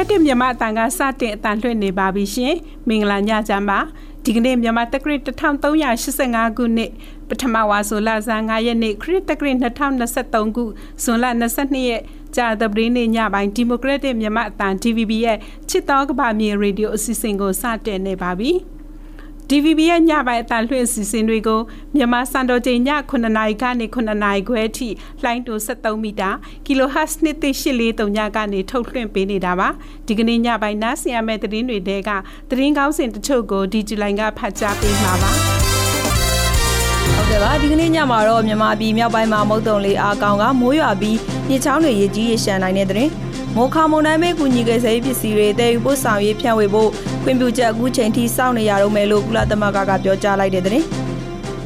ကရက်တစ်မြန်မာအတန်ကစတင်အတန်လွှင့်နေပါပြီရှင်မင်္ဂလာညချမ်းပါဒီကနေ့မြန်မာတက္ကရာ1385ခုနှစ်ပထမဝါဆိုလဆန်း9ရက်နေ့ခရစ်တက္ကရာ2023ခုဇွန်လ22ရက်ကြာသပတေးနေ့ညပိုင်းဒီမိုကရက်တစ်မြန်မာအတန် DVB ရဲ့ချစ်တော်ကဘာမြေရေဒီယိုအစီအစဉ်ကိုစတင်နေပါပြီ။ DVB ရဲ့ညပိုင်းအတန်လွှင့်စီစဉ်တွေကိုမြန်မာစံတော်ချိန်ည9နာရီကနေ9နာရီခွဲအထိလှိုင်းတို73မီတာ kHz 1.843ညကနေထုတ်လွှင့်ပေးနေတာပါဒီကနေ့ညပိုင်းနားဆင်ရမယ့်သတင်းတွေတဲကသတင်းကောင်းစင်တချို့ကိုဒီဂျူလိုင်းကဖတ်ကြားပေးမှာပါဟုတ်ကဲ့ပါဒီကနေ့ညမှာတော့မြန်မာပြည်မြောက်ပိုင်းမှာမုတ်တုံလေးအားကောင်းကမိုးရွာပြီးညချောင်းတွေရကြီးရရှမ်းနိုင်တဲ့တဲ့မော်ခါမုန်တိုင်းမဲ့ကူညီကယ်ဆယ်ရေးပစ္စည်းတွေတည်ယူပို့ဆောင်ရေးဖြန့်ဝေဖို့ ခွင့်ပြုချက်အခုချိန်ထိစောင့်နေရတော့မယ်လို့ကုလသမဂ္ဂကပြောကြားလိုက်တဲ့တဲ့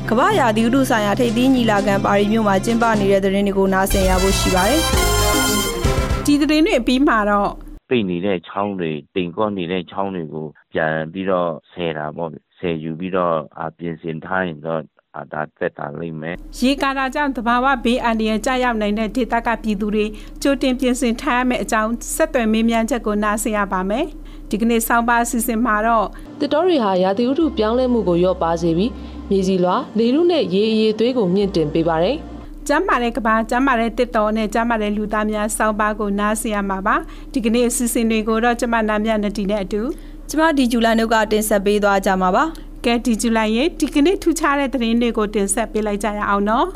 ကမ္ဘာရာသီဥတုဆိုင်ရာထိပ်သီးညီလာခံပါရီမြို့မှာကျင်းပနေတဲ့တဲ့ရင်တွေကိုနားဆင်ရဖို့ရှိပါတယ်။ဒီတဲ့ရင်တွေပြီးမှတော့ပိတ်နေတဲ့ချောင်းတွေတိမ်ကောနေတဲ့ချောင်းတွေကိုပြန်ပြီးတော့ဆယ်တာပေါ့ဆယ်ယူပြီးတော့အပြင်ဆင်ထားရင်တော့အာဒါသက်တာလိမ့်မယ်ရေကာတာကြောင့်တဘာဝဘေးအန္တရာယ်ကြာရောက်နိုင်တဲ့ဒေသကပြည်သူတွေကြိုတင်ပြင်ဆင်ထားရမယ့်အကြောင်းဆက်သွယ်မေးမြန်းချက်ကိုနားဆင်ရပါမယ် ဒီကနေ့ဆောင်းပါအစီအစဉ်မှာတော့တစ်တော်တွေဟာရာသီဥတုပြောင်းလဲမှုကိုရော့ပါစေပြီးမြေစီလွာလေလူနဲ့ရေအရည်သွေးကိုမြင့်တင်ပေးပါတယ်ကျမ်းမာတဲ့ကဘာကျမ်းမာတဲ့တစ်တော်နဲ့ကျမ်းမာတဲ့လူသားများစောင်းပါကိုနားဆင်ရမှာပါဒီကနေ့အစီအစဉ်တွေကိုတော့ကျမနာမြနတီနဲ့အတူကျမဒီဂျူလာနုကတင်ဆက်ပေးသွားကြမှာပါကဲဒီဇူလိုင်ရဲ့ဒီကနေ့ထူးခြားတဲ့သတင်းတွေကိုတင်ဆက်ပေးလိုက်ကြရအောင်နော်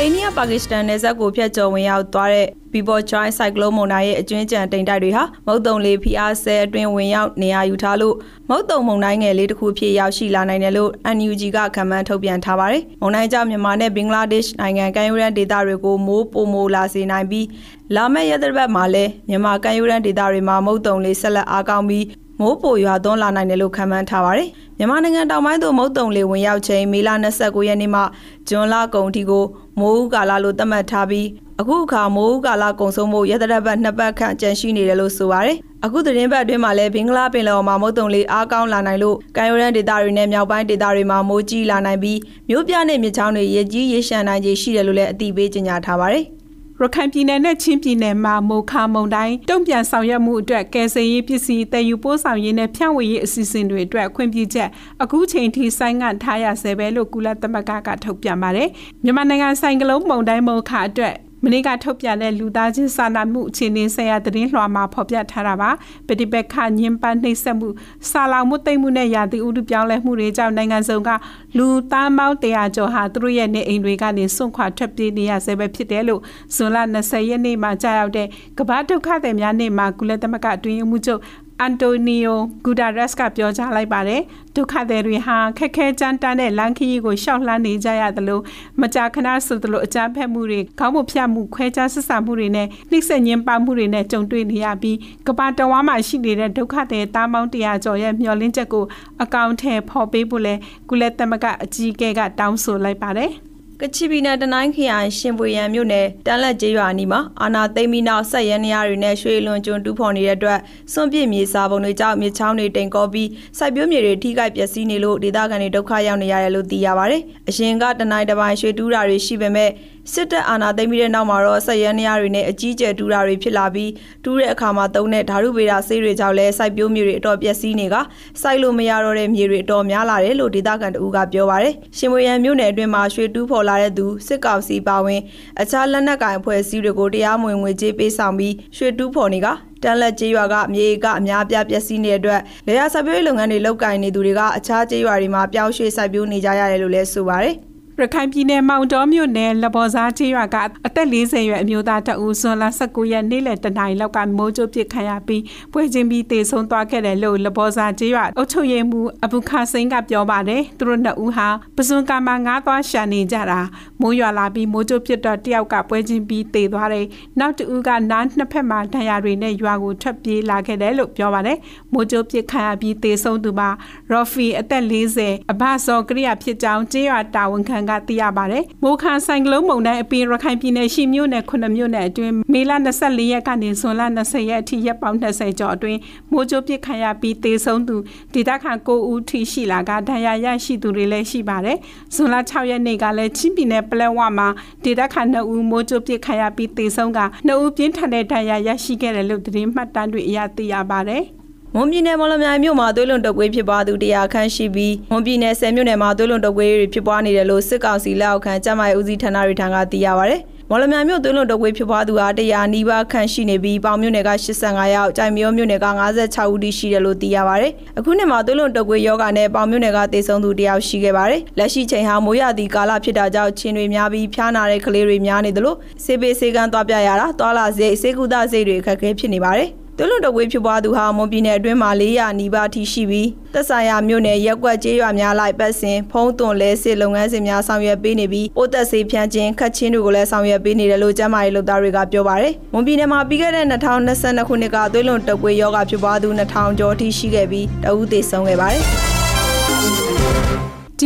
အိန္ဒိယပါကစ္စတန်နယ်စပ်ကိုဖျက်ကျော်ဝင်ရောက်သွားတဲ့ Bipo Choi Cyclone မုန်တိုင်းရဲ့အကျွင်းကြံတိမ်တိုက်တွေဟာမုတ်တုံလေးဖိအားဆဲအတွင်းဝင်ရောက်နေရာယူထားလို့မုတ်တုံမုန်တိုင်းငယ်လေးတစ်ခုဖြစ်ရောက်ရှိလာနိုင်တယ်လို့ NUG ကခန့်မှန်းထုတ်ပြန်ထားပါတယ်။မုန်တိုင်းကြောင့်မြန်မာနဲ့ဘင်္ဂလားဒေ့ရှ်နိုင်ငံကမ်းရိုးတန်းဒေသတွေကိုမိုးပိုမိုလာစေနိုင်ပြီးလာမယ့်ရက်သတ္တပတ်မှာလည်းမြန်မာကမ်းရိုးတန်းဒေသတွေမှာမုတ်တုံလေးဆက်လက်အားကောင်းပြီး မိုးပိုရွာသွန်းလာနိုင်တယ်လို့ခန့်မှန်းထားပါတယ်။မြန်မာနိုင်ငံတောင်ပိုင်းသို့မုတ်တုံလေဝင်ရောက်ချိန်မေလ29ရက်နေ့မှဇွန်လကုန်ထိကိုမိုးဦးကာလလို့သတ်မှတ်ထားပြီးအခုအခါမိုးဦးကာလကုန်ဆုံးမှုရတရပတ်နှစ်ပတ်ခန့်ကြန့်ရှိနေတယ်လို့ဆိုပါတယ်။အခုသတင်းပတ်အတွင်းမှာလည်းဘင်္ဂလားပင်လယ်အော်မှာမုတ်တုံလေအားကောင်းလာနိုင်လို့ကမ်းရိုးတန်းဒေသတွေနဲ့မြောက်ပိုင်းဒေသတွေမှာမိုးကြီးလာနိုင်ပြီးမြို့ပြနဲ့မြစ်ချောင်းတွေရေကြီးရေရှမ်းနိုင်ခြေရှိတယ်လို့လည်းအသိပေးကြေညာထားပါတယ်။ ရခိုင်ပြည်နယ်နဲ့ချင်းပြည်နယ်မှာမိုခါမုံတိုင်းတုံ့ပြန်ဆောင်ရွက်မှုအတွက်ကယ်ဆယ်ရေးပစ္စည်းတည်ယူပို့ဆောင်ရေးနဲ့ဖြန့်ဝေရေးအစီအစဉ်တွေအတွက်ခွင့်ပြုချက်အခုချိန်ထိဆိုင်းငံ့ထားရဆဲပဲလို့ကုလသမဂ္ဂကထုတ်ပြန်ပါတယ်မြန်မာနိုင်ငံဆိုင်ကလုန်းမုံတိုင်းမိုခါအတွက် မနေ့ကထုတ်ပြန်တဲ့လူသားချင်းစာနာမှုအခြေအနေဆိုင်ရာသတင်းလွှာမှာဖော်ပြထားတာပါပฏิပက္ခညင်ပန်းနှိပ်စက်မှုစာလောင်မှုတိတ်မှုနဲ့ရာသီဥတုပြောင်းလဲမှုတွေကြောင့်နိုင်ငံစုံကလူသားမောင်းတရာကျော်ဟာသူတို့ရဲ့နေအိမ်တွေကနေစွန့်ခွာထွက်ပြေးနေရဆဲပဲဖြစ်တယ်လို့ဇွန်လ20ရက်နေ့မှာကြာရောက်တဲ့ကမ္ဘာဒုက္ခသည်များနေ့မှာကုလသမဂ္ဂအတွင်းမှုချုပ် အန်တိုနီယိုဂူဒါရက်စ်ကပြောကြားလိုက်ပါတယ်ဒုက္ခသည်တွေဟာခက်ခဲကြမ်းတမ်းတဲ့လမ်းခရီးကိုရှောက်လှမ်းနေကြရသလိုမကြာခဏဆိုသလိုအကြမ်းဖက်မှုတွေခေါင်းမဖြတ်မှုခွဲခြားဆက်ဆံမှုတွေနဲ့နှိမ့်ဆက်ညှဉ်းပန်းမှုတွေနဲ့ကြုံတွေ့နေရပြီးကမ္ဘာတဝမ်းမှာရှိနေတဲ့ဒုက္ခသည်တားမောင်းတရာကျော်ရဲ့မျှော်လင့်ချက်ကိုအကောင့်ထဲဖော်ပေးဖို့လဲကုလသမဂ္ဂအကြီးအကဲကတောင်းဆိုလိုက်ပါတယ်။ ကချီပြည်နယ်တနိုင်းခရိုင်ရှင်ပွေရန်မြို့နယ်တန်းလက်ကျေးရွာနီမှာအာနာသိမ့်ပြီးနောက်ဆက်ရဲနေရတွေနဲ့ရွှေလွန်ကျွန်းတူးဖော်နေတဲ့အတွက်စွန့်ပစ်မြေစာပုံတွေကြောင့်မြေချောင်းတွေတိမ်ကောပြီးစိုက်ပျိုးမြေတွေထိခိုက်ပျက်စီးနေလို့ဒေသခံတွေဒုက္ခရောက်နေရတယ်လို့သိရပါတယ်။အရင်ကတနိုင်းတပိုင်းရွှေတူးတာတွေရှိပေမဲ့ စစ်တပ်အာဏာသိမ်းပြီးတဲ့နောက်မှာတော့ဆက်ရန်နေရတွေနဲ့အကြီးကျယ်တူးတာတွေဖြစ်လာပြီးတူးတဲ့အခါမှာသုံးတဲ့ဓာတုဗေဒဆေးတွေကြောင့်လည်းစိုက်ပျိုးမြေတွေအတော်ပျက်စီးနေကစိုက်လို့မရတော့တဲ့မြေတွေအတော်များလာတယ်လို့ဒေသခံတအူးကပြောပါတယ်။ရှင်မွေရန်မြို့နယ်အတွင်းမှာရွှေတူးဖော်လာတဲ့သူစစ်ကောင်စီပါဝင်အခြားလက်နက်ကိုင်အဖွဲ့အစည်းတွေကိုတရားမဝင်ငွေကြေးပေးဆောင်ပြီးရွှေတူးဖော်နေကတန်လက်ကျေးရွာကမြေကအများပြပျက်စီးနေတဲ့အတွက်လေယာစိုက်ပျိုးရေးလုပ်ငန်းတွေလုပ်ကိုင်နေသူတွေကအခြားကျေးရွာတွေမှာပြောင်းရွှေ့စိုက်ပျိုးနေကြရတယ်လို့လည်းဆိုပါတယ်။ ရခိုင်ပြည်နယ်မောင်တော်မြို့နယ်လဘော်စားချေးရွာကအသက်40ရွယ်အမျိုးသားတဦးဇွန်လ19ရက်နေ့လယ်တနင်္လာလောက်ကမိုးကြိုးပစ်ခံရပြီးပွဲချင်းပြီးတေဆုံးသွားခဲ့တယ်လို့လဘော်စားချေးရွာအုပ်ချုပ်ရေးမှူးအဘူခါစိန်ကပြောပါတယ်သူတို့နှစ်ဦးဟာပစွန်ကမှာငားသွားရှာနေကြတာမိုးရွာလာပြီးမိုးကြိုးပစ်တော့တယောက်ကပွဲချင်းပြီးတေသွားတယ်နောက်တဦးကနားနှစ်ဖက်မှာဒဏ်ရာတွေနဲ့ရွာကိုထွက်ပြေးလာခဲ့တယ်လို့ပြောပါတယ်မိုးကြိုးပစ်ခံရပြီးတေဆုံးသူမှာရော်ဖီအသက်40အဘဇော်ကရိယာဖြစ်ကြောင်းချေးရွာတာဝန်ခံကသိရပါတယ်။မိုခါဆိုင်ကလုန်းမုန်တိုင်းအပြင်ရခိုင်ပြည်နယ်ရှိမြို့နယ်9မြို့နယ်အတွင်းမေလ24ရက်ကနေဇွန်လ20ရက်အထိရက်ပေါင်း20ကျော်အတွင်းမိုးကြိုးပစ်ခံရပြီးတေဆုံးသူဒေသခံ9ဦးထိရှိလာကဒဏ်ရာရရှိသူတွေလည်းရှိပါတယ်။ဇွန်လ6ရက်နေ့ကလည်းချင်းပြည်နယ်ပလက်ဝမှာဒေသခံ2ဦးမိုးကြိုးပစ်ခံရပြီးတေဆုံးက2ဦးပြင်းထန်တဲ့ဒဏ်ရာရရှိခဲ့တယ်လို့သတင်းမှတ်တမ်းတွေအရသိရပါတယ်။ မွန်ပြည်နယ်မော်လမြိုင်မြို့မှာသွေးလွန်တုပ်ကွေးဖြစ်ပွားသူတရားခန့်ရှိပြီးမွန်ပြည်နယ်ဆယ်မြို့နယ်မှာသွေးလွန်တုပ်ကွေးတွေဖြစ်ပွားနေတယ်လို့စစ်ကောင်စီလက်အောက်ခံကျန်းမာရေးဦးစီးဌာနတွေထံကသိရပါဗျ။မော်လမြိုင်မြို့သွေးလွန်တုပ်ကွေးဖြစ်ပွားသူဟာတရားနီးပါးခန့်ရှိနေပြီးပေါင်မြို့နယ်က85ယောက်၊ကြိုင်မြို့မြို့နယ်က56ဦးထိရှိတယ်လို့သိရပါဗျ။အခုနှစ်မှာသွေးလွန်တုပ်ကွေးယောဂနဲ့ပေါင်မြို့နယ်ကတေဆုံးသူတယောက်ရှိခဲ့ပါတယ်။လက်ရှိချိန်ဟာမိုးရသည့်ကာလဖြစ်တာကြောင့်ချင်းတွေများပြီးဖျားနာတဲ့ကလေးတွေများနေသလိုစေပေးစေကန်းသွားပြရတာသွာလာစိတ်စေကုသစိတ်တွေအခက်အခဲဖြစ်နေပါတယ်။ သွေးလွန်တော်ဝေးဖြစ်ပွားသူဟာမွန်ပြည်နယ်အတွင်းမှာ400နီးပါးထိရှိပြီးသက်ဆိုင်ရာမြို့နယ်ရက်ကွက်ကျေးရွာများလိုက်ပတ်စဉ်ဖုံးသွန်လဲစစ်လုပ်ငန်းစဉ်များဆောင်ရွက်ပေးနေပြီးပိုးသက်စေးဖြန့်ခြင်းခတ်ချင်းတွေကိုလည်းဆောင်ရွက်ပေးနေတယ်လို့ကျန်းမာရေးလုပ်သားတွေကပြောပါတယ်။မွန်ပြည်နယ်မှာပြီးခဲ့တဲ့2022ခုနှစ်ကသွေးလွန်တော်ဝေးယောဂဖြစ်ပွားသူ2000ကျော်ထိရှိခဲ့ပြီးတအူးသေဆုံးခဲ့ပါတယ်။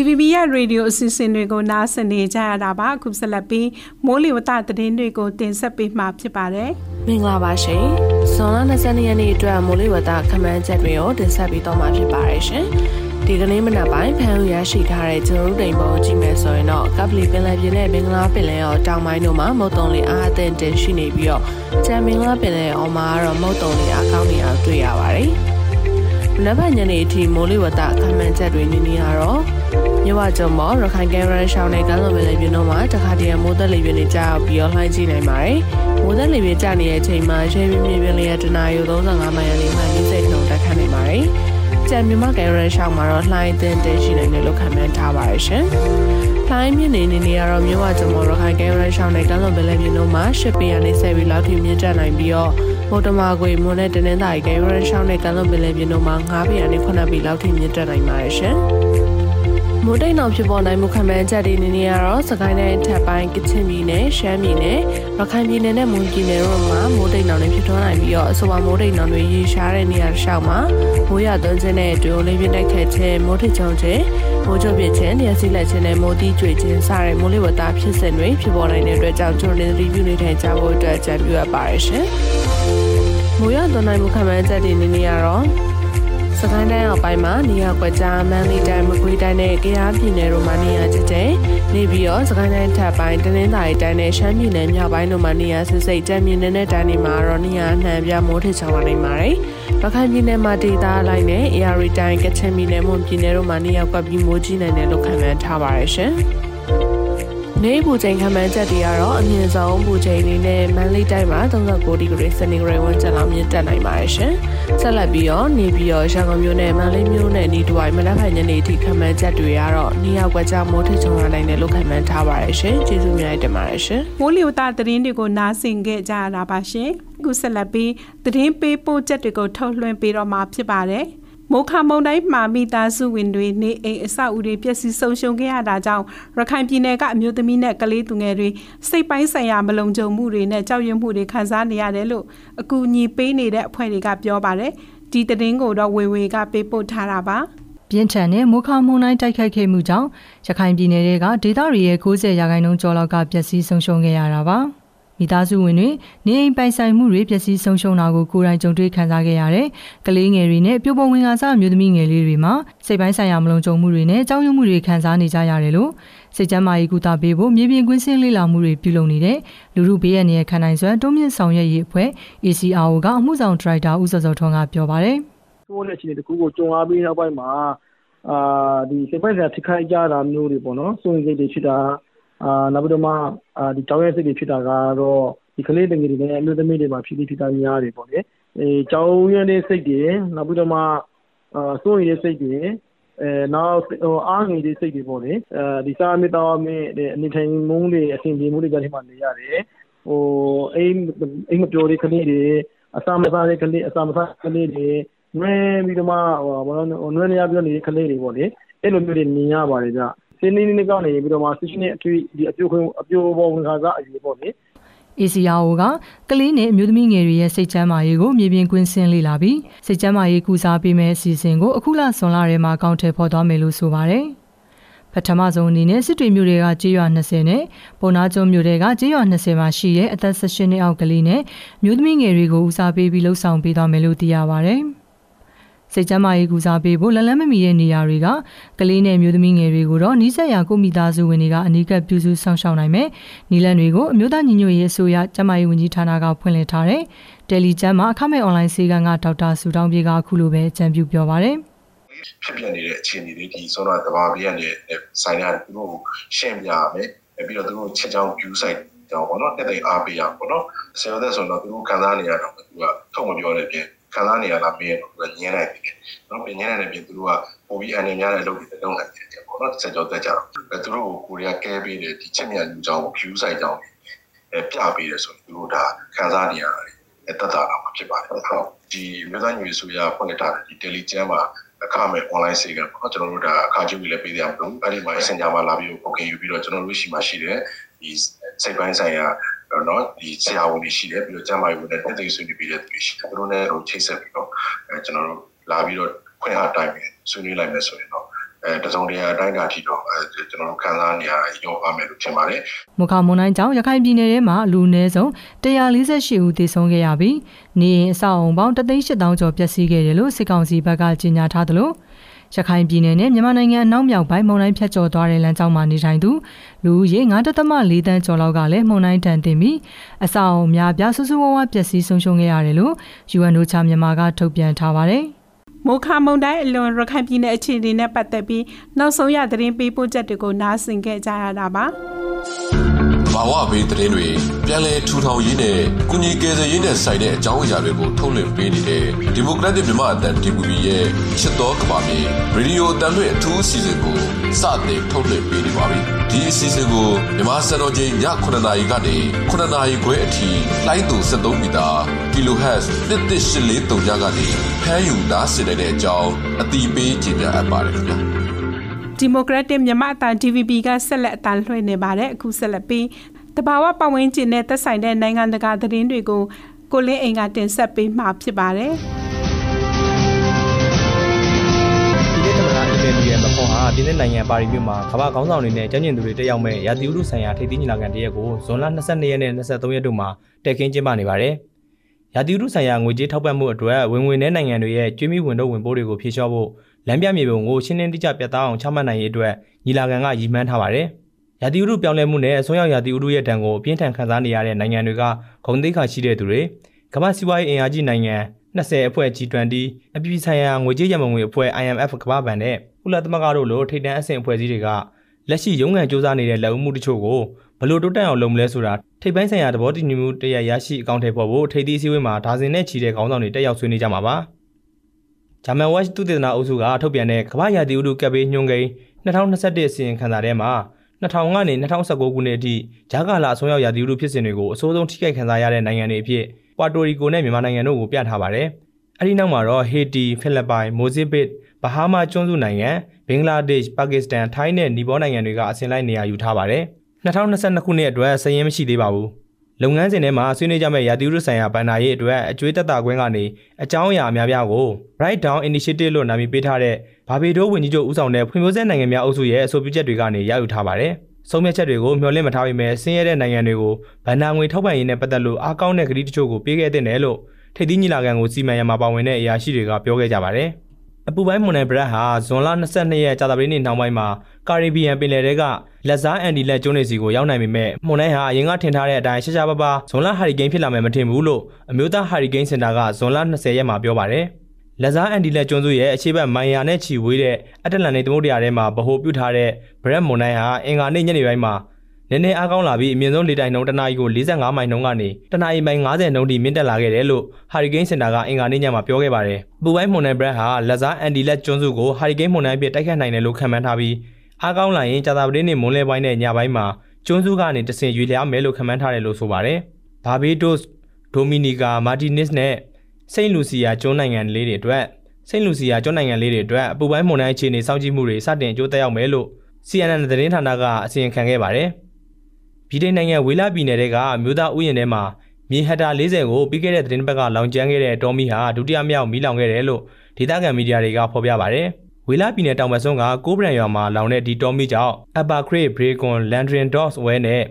TVB ရဲ့ရေဒီယိုအစီအစဉ်တွေကိုနားဆင်နေကြရတာပါအခုဆက်လက်ပြီးမိုးလေဝသသတင်းတွေကိုတင်ဆက်ပေးမှာဖြစ်ပါတယ်မင်္ဂလာပါရှင်ဇွန်လ22ရက်နေ့အတွက်မိုးလေဝသခန့်မှန်းချက်တွေကိုတင်ဆက်ပေးတော့မှာဖြစ်ပါတယ်ရှင်ဒီကနေ့မနက်ပိုင်းဖန်ရရှိထားတဲ့ကျွန်တော်တို့တိမ်ပေါ်ကြည့်မယ်ဆိုရင်တော့ကပလီပင်လယ်ပြင်နဲ့ဘင်္ဂလားပင်လယ်ရောတောင်ပိုင်းတို့မှာမုတ်တုံလေးအားအသင့်တင်ရှိနေပြီးတော့ကျန်ဘင်္ဂလားပင်လယ်အော်မှာတော့မုတ်တုံလေးအားကောင်းနေတာတွေ့ရပါတယ်။ နက်ဖြန်ညနေအထိမိုးလေဝသခန့်မှန်းချက်တွေနေနေရတော့မြဝကျုံမော်ရခိုင်ကဲရန်ရှောင်းတဲ့ကမ်းလွန်ပင်လယ်ပြင်တို့မှာတခါတည်းမိုးသက်လေပြင်းတွေကြာရောက်ပြီးတော့လှိုင်းကြည့်နိုင်ပါတယ်။မိုးသက်လေပြင်းကျနေတဲ့အချိန်မှာရွှေပြင်းပြင်းပြင်းလေးရတနာရီ35မိုင်ကနေမှ40နှုန်းတက်ခတ်နိုင်ပါတယ်။ကြံမြမကဲရန်ရှောင်းမှာတော့လှိုင်းအသင်းတင်ရှိနိုင်တယ်လို့ခန့်မှန်းထားပါတယ်ရှင်။လှိုင်းမြင့်နေနေနေရတော့မြဝကျုံမော်ရခိုင်ကဲရန်ရှောင်းတဲ့ကမ်းလွန်ပင်လယ်ပြင်တို့မှာရှစ်ပင်ရနေဆက်ပြီးလောက်ထိမြင့်တက်နိုင်ပြီးတော့ မော်တမာခွေမွန်နဲ့တင်းတင်းသားကဲရန်ရှောင်းတဲ့ကမ်းလွန်ပင်လယ်ပြင်တို့မှာ9ပင်ရနေ9ပင်လောက်ထိမြင့်တက်နိုင်ပါတယ်ရှင်။မိုးတိမ်အောင်ဖြစ်ပေါ်နိုင်မှုခံမှန်းချက်တွေနေနေရတော့စကိုင်းတိုင်းထပ်ပိုင်းကချင်ပြည်နယ်ရှမ်းပြည်နယ်ရခိုင်ပြည်နယ်နဲ့မွန်ပြည်နယ်တို့မှာမိုးတိမ်အောင်တွေဖြစ်ထွန်းနိုင်ပြီးတော့အဆိုပါမိုးတိမ်အောင်တွေရေရှားတဲ့နေရာတစ်လျှောက်မှာမိုးရသွန်းခြင်းနဲ့တူလေးပြင်းတိုက်ခတ်ခြင်းမိုးထချုံခြင်းမိုးကြိုပြခြင်းလျှက်စီးလက်ခြင်းနဲ့မိုးတီးကျွေခြင်းစတဲ့မိုးလေဝသဖြစ်စဉ်တွေဖြစ်ပေါ်နိုင်တဲ့အတွက်ကြောင့်ကျွန်တော်တို့ review နေထိုင်ကြဖို့အတွက်အကြံပြုအပ်ပါတယ်ရှင်။ မိုးရသွန်းနိုင်မှုခံမှန်းချက်တွေနေနေရတော့စကိုင်းတိုင်းအောက်ပိုင်းမှာနေရာကွက်ကြားမန္တလေးတိုင်းမကွေးတိုင်းနဲ့ကယားပြည်နယ်တို့မှာနေရာကျကျနေပြီးတော့စကိုင်းတိုင်းထပ်ပိုင်းတနင်္သာရီတိုင်းနဲ့ရှမ်းပြည်နယ်မြောက်ပိုင်းတို့မှာနေရာစစ်စိတ်တမ်းမြင့်တဲ့တိုင်းတွေမှာတော့နေရာနှံပြမိုးထချောင်းလာနိုင်ပါတယ်။ရခိုင်ပြည်နယ်မှာဒေသအလိုက်နဲ့ AR တိုင်းကချင်ပြည်နယ်မွန်ပြည်နယ်တို့မှာနေရာကွက်ပြီးမိုးကြီးနိုင်တယ်လို့ခန့်မှန်းထားပါတယ်ရှင်။ နေပူချိန်ခံမှန်းချက်တွေကတော့အမြင့်ဆုံးပူချိန်လေးနဲ့မန်လေးတိုင်းမှာ39ဒီဂရီစင်တီဂရိတ်ဝန်းကျင်လောက်မြင့်တက်နိုင်ပါတယ်ရှင်။ဆက်လက်ပြီးတော့နေပြီးတော့ရန်ကုန်မြို့နဲ့မန်လေးမြို့နဲ့နေတဝိုင်မနက်ဖြန်ညနေအထိခံမှန်းချက်တွေကတော့နေရာကွက်ကြားမိုးထချုံရနိုင်တယ်လို့ခံမှန်းထားပါတယ်ရှင်။ကျေးဇူးများတင်ပါတယ်ရှင်။မိုးလေဝသသတင်းတွေကိုနားဆင်ခဲ့ကြရတာပါရှင်။အခုဆက်လက်ပြီးသတင်းပေးပို့ချက်တွေကိုထုတ်လွှင့်ပေးတော့မှာဖြစ်ပါတယ်။ မိုခါမုံတိုင်းမှာမိသားစုဝင်တွေနေအိမ်အဆောက်အဦတွေပျက်စီးဆုံးရှုံးခဲ့ရတာကြောင့်ရခိုင်ပြည်နယ်ကအမျိုးသမီးနဲ့ကလေးသူငယ်တွေစိတ်ပိုင်းဆိုင်ရာမလုံခြုံမှုတွေနဲ့ကြောက်ရွံ့မှုတွေခံစားနေရတယ်လို့အကူအညီပေးနေတဲ့အဖွဲ့တွေကပြောပါတယ်ဒီသတင်းကိုတော့ဝေဝေကပေးပို့ထားတာပါပြင်းထန်တဲ့မိုခါမုန်တိုင်းတိုက်ခိုက်ခဲ့မှုကြောင့်ရခိုင်ပြည်နယ်ကဒေသတွေရဲ့90ရာခိုင်နှုန်းကျော်လောက်ကပျက်စီးဆုံးရှုံးခဲ့ရတာပါ။ မိသားစုဝင်တွေနေအိမ်ပိုင်ဆိုင်မှုတွေပျက်စီးဆုံးရှုံးတာကိုကိုယ်တိုင်ကြုံတွေ့ခံစားခဲ့ရတဲ့ကလေးငယ်တွေနဲ့ပြိုပုံဝင်ကားစားမျိုးသမီးငယ်လေးတွေမှာစိတ်ပိုင်းဆိုင်ရာမလုံခြုံမှုတွေနဲ့ကြောက်ရွံ့မှုတွေခံစားနေကြရတယ်လို့စိတ်ကျန်းမာရေးကုသပေးဖို့မြေပြင်ကွင်းဆင်းလေ့လာမှုတွေပြုလုပ်နေတဲ့လူမှုဘေးရန်ရဲ့ခံနိုင်စွမ်းတွန်းမြင့်ဆောင်ရွက်ရေးအဖွဲ့ ACRO ကအမှုဆောင်ဒရိုက်တာဦးစောစောထွန်းကပြောပါတယ်။ဆိုးတဲ့အခြေအနေတခုကိုကြုံရပြီးနောက်ပိုင်းမှာအာဒီစိတ်ပိုင်းဆိုင်ရာထိခိုက်ကြတာမျိုးတွေပေါ့နော်။စိုးရိမ်စိတ်တွေဖြစ်တာ အာနောက်ပြီးတော့မှအာဒီကြောင်းရဲစိတ်တွေဖြစ်တာကတော့ဒီကလေးငယ်တွေနဲ့အမျိုးသမီးတွေမှာဖြစ်ပြီးဖြစ်တာများတယ်ပေါ့လေအဲကြောင်းရဲတဲ့စိတ်တွေနောက်ပြီးတော့မှအာစိုးရိမ်တဲ့စိတ်တွေအဲနောက်ဟိုအားငယ်တဲ့စိတ်တွေပေါ့လေအဲဒီစာမေတ္တာမင်းအနေထိုင်မှုတွေအစဉ်ပြေမှုတွေကြားထဲမှာနေရတယ်ဟိုအိမ်အိမ်မပြောတဲ့ကလေးတွေအစာမစားတဲ့ကလေးအစာမစားကလေးတွေနွဲပြီးတော့မှဟိုဘာလို့နွဲနေရပြီးတော့နေတဲ့ကလေးတွေပေါ့လေအဲ့လိုမျိုးတွေမြင်ရပါတယ်ဗျ စင်းနေနေကနေပြီးတော့မှဆစ်ရှင်ရဲ့အထွေဒီအပြိုခွင်းအပြိုပေါ်ဝင်ခါစားအရေးပေါ့လေ ACRO ကကလေးနဲ့အမျိုးသမီးငယ်တွေရဲ့စိတ်ချမ်းသာရေးကိုမြေပြင်ကွင်းဆင်းလေ့လာပြီးစိတ်ချမ်းသာရေးကုစားပေးမယ့်အစီအစဉ်ကိုအခုလဇွန်လထဲမှာကောင်းထည့်ဖော်သွားမယ်လို့ဆိုပါတယ်။ပထမဆုံးအနေနဲ့စစ်တွေမြို့တွေကကြေးရွာ20နဲ့ပုံနာကျွန်းမြို့တွေကကြေးရွာ20မှာရှိတဲ့အသက်18နှစ်အောက်ကလေးနဲ့မြို့သမီးငယ်တွေကိုဦးစားပေးပြီးလှုပ်ဆောင်ပေးသွားမယ်လို့သိရပါဗျ။ စိတ်ကျမ်းမာရေးကူစားပေးဖို့လလန်းမမီတဲ့နေရာတွေကကလေးနဲ့မျိုးသမီးငယ်တွေကိုတော့နီးစပ်ရာကိုမိသားစုဝင်တွေကအနီးကပ်ပြုစုဆောင်ရှောက်နိုင်မယ်။နီလန်တွေကိုအမျိုးသားညီညွတ်ရေးအစိုးရကျန်းမာရေးဝန်ကြီးဌာနကဖွင့်လှစ်ထားတဲ့တယ်လီကျမ်းမှာအခမဲ့အွန်လိုင်းဆေးကန်းကဒေါက်တာဆူတောင်းပြေကအခုလိုပဲအကြံပြုပြောပါရယ်။ဖြစ်ပြနေတဲ့အခြေအနေတွေဒီဆုံးတော့တဘာပြရနေဆိုင်ရာသူတို့ရှင်းပြရမယ်ပြီးတော့သူတို့ချက်ချောင်း view site ကြောင်းပေါ့နော်တက်တဲ့အားပေးရပေါ့နော်ဆယ်သက်ဆိုတော့သူတို့ခံစားနေရတော့သူကထုတ်မပြောတဲ့ပြင် ခံစားနေရတာမင်းတော့ညင်းလိုက်တယ်နော်ပြင်ညင်းတဲ့ပြင်သူတို့ကပိုပြီးအနေများတဲ့လုပ်တွေတုံးနိုင်တယ်ပေါ့နော်ဆက်ကြောတက်ကြတော့သူတို့ကိုကိုရီးယားကဲပေးတယ်ဒီချက်မြလူကြောင်း view site ကြောင်းအဲပြပေးတယ်ဆိုရင်သူတို့ဒါခံစားနေရတယ်တက်တာတော့ဖြစ်ပါတယ်ဟုတ်ဒီမြို့သားညွေဆိုရဖွင့်ထားတဲ့ဒီ Telegram မှာအခမဲ့ online စေကပေါ့ကျွန်တော်တို့ဒါအခါကျူပြီးလည်းပေးရမလို့အဲ့ဒီမှာ Messenger မှာလာပြီး booking ယူပြီးတော့ကျွန်တော်တို့ရှိမှရှိတယ်ဒီစိတ်ပိုင်းဆိုင်ရာ တော့ဒီဆရာဝန်တွေရှိတယ်ပြီးတော့ကျန်းမာရေးဝန်ထမ်းတွေဆွေးနွေးပြီးတဲ့သူတွေရှိတယ်သူတို့နဲ့ဟိုချိတ်ဆက်ပြီးတော့အဲကျွန်တော်တို့လာပြီးတော့ခွင့်အားတိုင်းပြီးဆွေးနွေးလိုက်မယ်ဆိုရင်တော့အဲတစုံတရာအတိုင်းအတာထိတော့အဲကျွန်တော်တို့ခံစားနေရရောပါမယ်လို့ထင်ပါတယ်။မခမွန်တိုင်းကြောင့်ရခိုင်ပြည်နယ်ထဲမှာလူနည်းဆုံး148ဦးသေဆုံးခဲ့ရပြီးနေရင်အဆောက်အုံပေါင်း3,800ကျော်ပျက်စီးခဲ့တယ်လို့စစ်ကောင်စီဘက်ကကြေညာထားသလို ရခိုင်ပြည်နယ်နဲ့မြန်မာနိုင်ငံအနောက်မြောက်ပိုင်းမုန်တိုင်းဖြတ်ကျော်သွားတဲ့လမ်းကြောင်းမှာနေထိုင်သူလူဦးရေ9.4တန်းကျော်လောက်ကလည်းမုန်တိုင်းတန်တင်ပြီးအဆောက်အုံများပြဆူဆူဝါးဝါပျက်စီးဆုံးရှုံးခဲ့ရတယ်လို့ UNO ချမြန်မာကထုတ်ပြန်ထားပါတယ်။မိုခါမုန်တိုင်းအလွန်ရခိုင်ပြည်နယ်အခြေအနေနဲ့ပတ်သက်ပြီးနောက်ဆုံးရသတင်းပေးပို့ချက်တွေကိုနားဆင်ခဲ့ကြရတာပါ။ ဘာဝဘေးသတင်းတွေပြည်လဲထူထောင်ရေးနဲ့ကုညီကယ်ဆယ်ရေးနဲ့ဆိုင်တဲ့အကြောင်းအရာတွေကိုထုတ်လွှင့်ပေးနေတဲ့ဒီမိုကရက်တစ်မြန်မာအသံ DVB ရဲ့ချစ်တော်ကဘာမီရေဒီယိုအတန်လွှင့်အထူးအစီအစဉ်ကိုစတင်ထုတ်လွှင့်ပေးနေပါပြီ။ဒီအစီအစဉ်ကိုမြန်မာစံတော်ချိန်ည9:00နာရီကနေ9:00နာရီခွဲအထိလိုင်းတူ73မီတာ kHz 11843ညကနေဖမ်းယူနားဆင်နေတဲ့အကြောင်းအတိပေးကြေညာအပ်ပါတယ်ခင်ဗျာ ဒီမိုကရက်တစ်မြန်မာအတန် DVB ကဆက်လက်အတန်လွှင့်နေပါတယ်အခုဆက်လက်ပြီးတဘာဝပတ်ဝန်းကျင်နဲ့သက်ဆိုင်တဲ့နိုင်ငံတကာသတင်းတွေကိုကိုလင်းအိမ်ကတင်ဆက်ပေးမှာဖြစ်ပါတယ်ပြည်ရဲ့မခွန်ဟာပြည်내နိုင်ငံပါရီမြို့မှာကမ္ဘာခေါင်းဆောင်တွေနဲ့ကျန်းကျင်သူတွေတက်ရောက်မဲ့ရာသီဥတုဆိုင်ရာထိပ်သီးညီလာခံတရက်ကိုဇွန်လ22ရက်နဲ့23ရက်တို့မှာတက်ခင်းကျင်းပနေပါတယ်။ရာသီဥတုဆိုင်ရာငွေကြေးထောက်ပံ့မှုအတွက်ဝင်ငွေနဲ့နိုင်ငံတွေရဲ့ကျွေးမိဝင်တို့ဝင်ပိုးတွေကိုဖြေလျှော့ဖို့ လမ်းပြမြေပုံကိုရှင်းလင်းတိကျပြတ်သားအောင်ချမှတ်နိုင်ရေးအတွက်ညီလာခံကရည်မှန်းထားပါတယ်။ရာသီဥတုပြောင်းလဲမှုနဲ့အစွန်းရောက်ရာသီဥတုရဲ့ဒဏ်ကိုအပြင်းထန်ခံစားနေရတဲ့နိုင်ငံတွေကဂုဏ်သိက္ခာရှိတဲ့သူတွေကမ္ဘာစီးပွားရေးအင်အားကြီးနိုင်ငံ20အဖွဲ့ G20 အပြည်ပြည်ဆိုင်ရာငွေကြေးရမငွေအဖွဲ့ IMF ကမ္ဘာ့ဘဏ်နဲ့ကုလသမဂ္ဂတို့လိုထိပ်တန်းအဆင့်အဖွဲ့အစည်းတွေကလက်ရှိရုံးကန်စ조사နေတဲ့လက်ဦးမှုတချို့ကိုဘလို့တိုးတက်အောင်လုပ်မလဲဆိုတာထိပ်ပိုင်းဆိုင်ရာသဘောတူညီမှုတရရရှိအကောင့်ထဲပေါ်ဖို့ထိပ်သီးအစည်းအဝေးမှာဒါဇင်နဲ့ချီတဲ့ခေါင်းဆောင်တွေတက်ရောက်ဆွေးနွေးကြမှာပါ ဂျာမန်ဝက်သုတေသနအုပ်စုကထုတ်ပြန်တဲ့ကမ္ဘာရာသီဥတုကပ်ဘေးညွှန်းကိန်း2021အစီရင်ခံစာထဲမှာ2000ကနေ2019ခုနှစ်အထိဂျာကာလာအစိုးရရာသီဥတုဖြစ်စဉ်တွေကိုအဆိုးဆုံးထိခိုက်ခံစားရတဲ့နိုင်ငံတွေအဖြစ်ပွာတိုရီကိုနဲ့မြန်မာနိုင်ငံတို့ကိုပြထားပါတယ်။အဲဒီနောက်မှာတော့ဟေတီ၊ဖိလစ်ပိုင်၊မိုဇစ်ဘစ်၊ဘဟားမားကျွန်းစုနိုင်ငံဘင်္ဂလားဒေ့ရှ်ပါကစ္စတန်ထိုင်းနဲ့နီပေါနိုင်ငံတွေကအစဉ်လိုက်နေရာယူထားပါတယ်2022ခုနှစ်အတွက်စာရင်းမရှိသေးပါဘူး လုပ်ငန်းစဉ်ထဲမှာဆွေးနွေးကြမယ့်ရာသီဥတုဆိုင်ရာဗန်နာရေးအတွက်အကျွေးတက်တာကွင်းကနေအကြောင်းအရာအများပြားကို Write Down Initiative လို့နာမည်ပေးထားတဲ့ဘာဘီဒိုးဝင်ကြီးချုပ်ဦးဆောင်တဲ့ဖွံ့ဖြိုးဆဲနိုင်ငံများအုပ်စုရဲ့အဆိုပြုချက်တွေကနေရယူထားပါတယ်။ဆုံးဖြတ်ချက်တွေကိုမျှော်လင့်မထားပေမဲ့ဆင်းရဲတဲ့နိုင်ငံတွေကိုဗန်နာငွေထောက်ပံ့ရေးနဲ့ပတ်သက်လို့အားကောင်းတဲ့ကတိတချို့ကိုပေးခဲ့တဲ့နယ်လို့ထိပ်သီးညီလာခံကိုစီမံရမှာပါဝင်တဲ့အရာရှိတွေကပြောခဲ့ကြပါတယ်။ အပူပိုင်းမွန်နယ်ဘရက်ဟာဇွန်လ22ရက်ကြာသပတေးနေ့နှောင်းပိုင်းမှာကာရီဘီယံပင်လယ်ထဲကလက်စားအန်ဒီလက်ကျွန်းတွေစီကိုရောက်နိုင်ပေမဲ့မွန်နယ်ဟာအရင်ကထင်ထားတဲ့အတိုင်းရှားရှားပါးပါးဇွန်လဟာရီကိန်းဖြစ်လာမယ်မထင်ဘူးလို့အမျိုးသားဟာရီကိန်းစင်တာကဇွန်လ20ရက်မှာပြောပါတယ်။လက်စားအန်ဒီလက်ကျွန်းစုရဲ့အခြေဘက်မိုင်ယာနဲ့ချီဝေးတဲ့အတလန်နေသမုဒ္ဒရာထဲမှာဗဟိုပြုထားတဲ့ဘရက်မွန်နယ်ဟာအင်္ဂါနေ့ညနေပိုင်းမှာ နည်းနည်းအားကောင်းလာပြီးအမြင့်ဆုံးလေတိုက်နှုန်းတနအီကို45မိုင်နှုန်းကနေတနအီမိုင်90နှုန်းထိမြင့်တက်လာခဲ့တယ်လို့ဟာရီကိန်းစင်တာကအင်္ဂါနေ့ညမှာပြောခဲ့ပါတယ်။ပူပိုင်းမွန်နယ်ဘရက်ဟာလက်စားအန်ဒီလက်ကျွန်းစုကိုဟာရီကိန်းမွန်နယ်အဖြစ်တိုက်ခတ်နိုင်တယ်လို့ခန့်မှန်းထားပြီးအားကောင်းလာရင်ကြာသပတေးနေ့မွန်လယ်ပိုင်းနဲ့ညပိုင်းမှာကျွန်းစုကနေတဆင်ရွေလျားမယ်လို့ခန့်မှန်းထားတယ်လို့ဆိုပါတယ်။ဘာဘေးဒို့စ်ဒိုမီနီကာမာတီနစ်နဲ့စိန့်လူစီယာကျွန်းနိုင်ငံလေးတွေအတွက်စိန့်လူစီယာကျွန်းနိုင်ငံလေးတွေအတွက်အပူပိုင်းမွန်နယ်အခြေအနေစောင့်ကြည့်မှုတွေစတင်ကြိုးတက်ရောက်မယ်လို့ CNN သတင်းဌာနကအစီရင်ခံခဲ့ပါတယ်။ ဗြိတိန်နိုင်ငံဝေလာပြည်နယ်ကမြို့သားဥယျာဉ်ထဲမှာမြေဟက်တာ40ကိုပြီးခဲ့တဲ့သတင်းပတ်ကလောင်ကျွမ်းခဲ့တဲ့တော်မီဟာဒုတိယမြောက်မီးလောင်ခဲ့တယ်လို့ဒေသခံမီဒီယာတွေကဖော်ပြပါတယ်။ဝေလာပြည်နယ်တောင်ဘက်စွန်းကကိုးဗရန်ရွာမှာလောင်တဲ့ဒီတော်မီကြောင့် Upper Crate Breakon Landrin Dogs ဝဲနဲ့